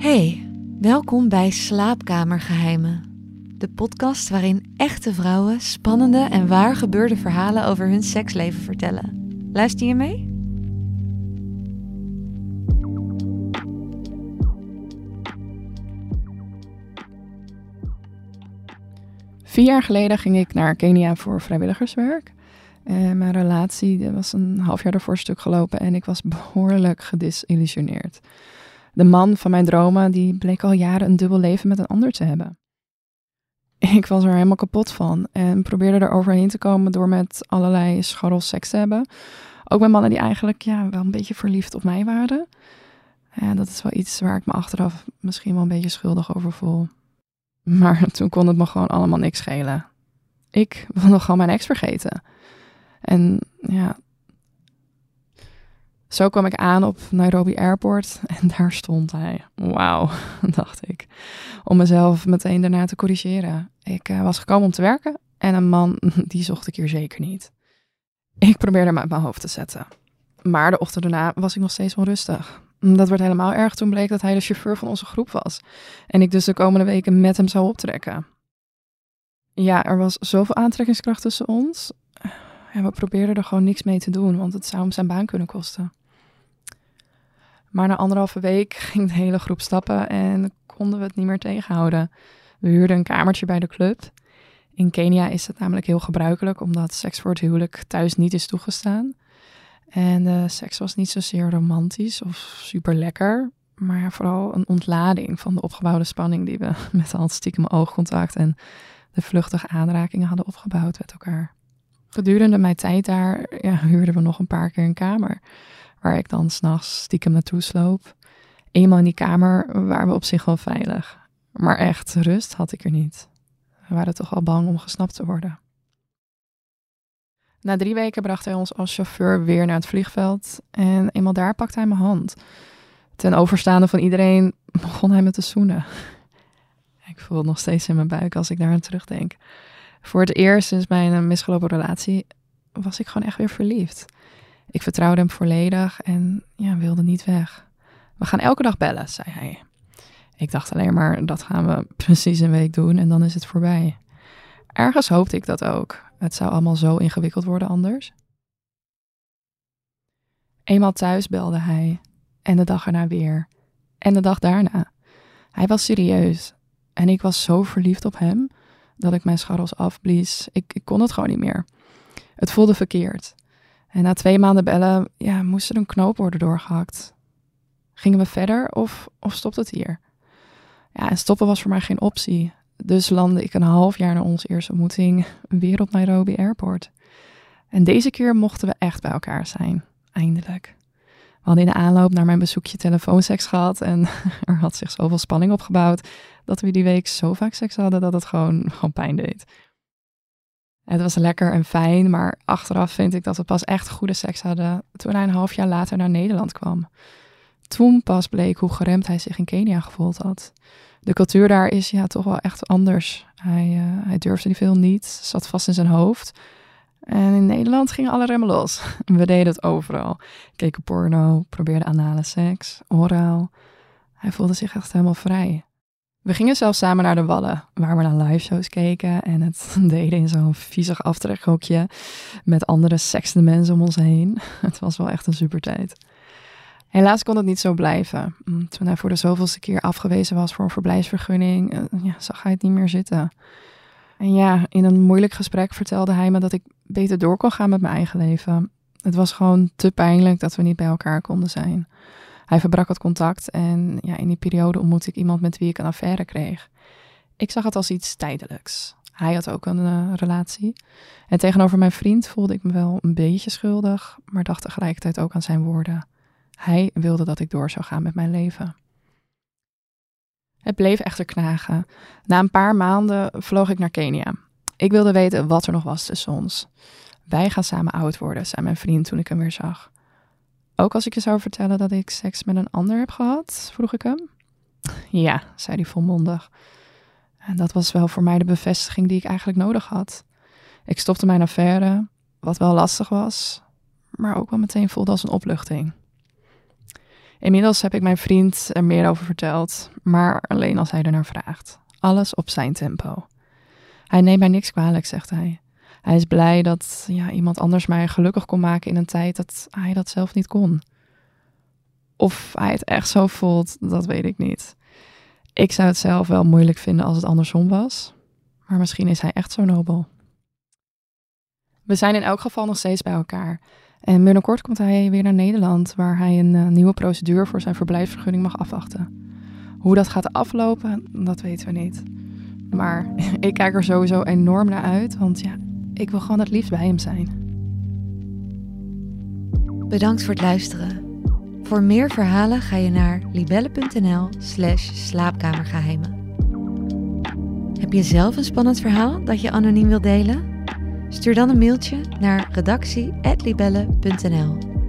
Hey, welkom bij Slaapkamergeheimen. De podcast waarin echte vrouwen spannende en waar gebeurde verhalen over hun seksleven vertellen. Luister je mee? Vier jaar geleden ging ik naar Kenia voor vrijwilligerswerk. En mijn relatie was een half jaar ervoor stuk gelopen en ik was behoorlijk gedisillusioneerd. De man van mijn dromen die bleek al jaren een dubbel leven met een ander te hebben. Ik was er helemaal kapot van en probeerde er overheen te komen door met allerlei scharrels seks te hebben. Ook met mannen die eigenlijk ja, wel een beetje verliefd op mij waren. Dat is wel iets waar ik me achteraf misschien wel een beetje schuldig over voel. Maar toen kon het me gewoon allemaal niks schelen. Ik wilde gewoon mijn ex vergeten. En ja, zo kwam ik aan op Nairobi Airport en daar stond hij. Wauw, dacht ik. Om mezelf meteen daarna te corrigeren. Ik uh, was gekomen om te werken en een man, die zocht ik hier zeker niet. Ik probeerde hem uit mijn hoofd te zetten. Maar de ochtend daarna was ik nog steeds onrustig. Dat werd helemaal erg toen bleek dat hij de chauffeur van onze groep was. En ik dus de komende weken met hem zou optrekken. Ja, er was zoveel aantrekkingskracht tussen ons. Ja, we probeerden er gewoon niks mee te doen, want het zou hem zijn baan kunnen kosten. Maar na anderhalve week ging de hele groep stappen en konden we het niet meer tegenhouden. We huurden een kamertje bij de club. In Kenia is het namelijk heel gebruikelijk, omdat seks voor het huwelijk thuis niet is toegestaan. En de seks was niet zozeer romantisch of super lekker, maar vooral een ontlading van de opgebouwde spanning die we met al het stiekem oogcontact en de vluchtige aanrakingen hadden opgebouwd met elkaar. Gedurende mijn tijd daar huurden we nog een paar keer een kamer, waar ik dan s'nachts stiekem naartoe sloop. Eenmaal in die kamer waren we op zich wel veilig, maar echt rust had ik er niet. We waren toch al bang om gesnapt te worden. Na drie weken bracht hij ons als chauffeur weer naar het vliegveld en eenmaal daar pakte hij mijn hand. Ten overstaande van iedereen begon hij me te zoenen. Ik voel het nog steeds in mijn buik als ik daar aan terugdenk. Voor het eerst sinds mijn misgelopen relatie was ik gewoon echt weer verliefd. Ik vertrouwde hem volledig en ja, wilde niet weg. We gaan elke dag bellen, zei hij. Ik dacht alleen maar, dat gaan we precies een week doen en dan is het voorbij. Ergens hoopte ik dat ook. Het zou allemaal zo ingewikkeld worden anders. Eenmaal thuis belde hij. En de dag erna weer. En de dag daarna. Hij was serieus. En ik was zo verliefd op hem dat ik mijn scharrels afblies. Ik, ik kon het gewoon niet meer. Het voelde verkeerd. En na twee maanden bellen, ja, moest er een knoop worden doorgehakt. Gingen we verder of, of stopt het hier? Ja, en stoppen was voor mij geen optie. Dus landde ik een half jaar na onze eerste ontmoeting weer op Nairobi Airport. En deze keer mochten we echt bij elkaar zijn. Eindelijk. We hadden in de aanloop naar mijn bezoekje telefoonseks gehad. En er had zich zoveel spanning opgebouwd. Dat we die week zo vaak seks hadden dat het gewoon, gewoon pijn deed. Het was lekker en fijn, maar achteraf vind ik dat we pas echt goede seks hadden toen hij een half jaar later naar Nederland kwam. Toen pas bleek hoe geremd hij zich in Kenia gevoeld had de cultuur daar is ja toch wel echt anders. Hij, uh, hij durfde niet veel niet, zat vast in zijn hoofd. En in Nederland gingen alle remmen los. We deden het overal. Keken porno, probeerden anale seks, oraal. Hij voelde zich echt helemaal vrij. We gingen zelfs samen naar de Wallen, waar we naar live shows keken en het deden in zo'n viezig aftrekhokje met andere seksende mensen om ons heen. Het was wel echt een super tijd. Helaas kon het niet zo blijven. Mm, toen hij voor de zoveelste keer afgewezen was voor een verblijfsvergunning, eh, ja, zag hij het niet meer zitten. En ja, in een moeilijk gesprek vertelde hij me dat ik beter door kon gaan met mijn eigen leven. Het was gewoon te pijnlijk dat we niet bij elkaar konden zijn. Hij verbrak het contact en ja, in die periode ontmoette ik iemand met wie ik een affaire kreeg. Ik zag het als iets tijdelijks. Hij had ook een uh, relatie. En tegenover mijn vriend voelde ik me wel een beetje schuldig, maar dacht tegelijkertijd ook aan zijn woorden. Hij wilde dat ik door zou gaan met mijn leven. Het bleef echter knagen. Na een paar maanden vloog ik naar Kenia. Ik wilde weten wat er nog was tussen ons. Wij gaan samen oud worden, zei mijn vriend toen ik hem weer zag. Ook als ik je zou vertellen dat ik seks met een ander heb gehad, vroeg ik hem. Ja, zei hij volmondig. En dat was wel voor mij de bevestiging die ik eigenlijk nodig had. Ik stopte mijn affaire, wat wel lastig was, maar ook wel meteen voelde als een opluchting. Inmiddels heb ik mijn vriend er meer over verteld, maar alleen als hij er naar vraagt. Alles op zijn tempo. Hij neemt mij niks kwalijk, zegt hij. Hij is blij dat ja, iemand anders mij gelukkig kon maken in een tijd dat hij dat zelf niet kon. Of hij het echt zo voelt, dat weet ik niet. Ik zou het zelf wel moeilijk vinden als het andersom was. Maar misschien is hij echt zo nobel. We zijn in elk geval nog steeds bij elkaar. En binnenkort komt hij weer naar Nederland, waar hij een uh, nieuwe procedure voor zijn verblijfsvergunning mag afwachten. Hoe dat gaat aflopen, dat weten we niet. Maar ik kijk er sowieso enorm naar uit, want ja, ik wil gewoon het liefst bij hem zijn. Bedankt voor het luisteren. Voor meer verhalen ga je naar libelle.nl/slash slaapkamergeheimen. Heb je zelf een spannend verhaal dat je anoniem wilt delen? Stuur dan een mailtje naar redactie.libelle.nl.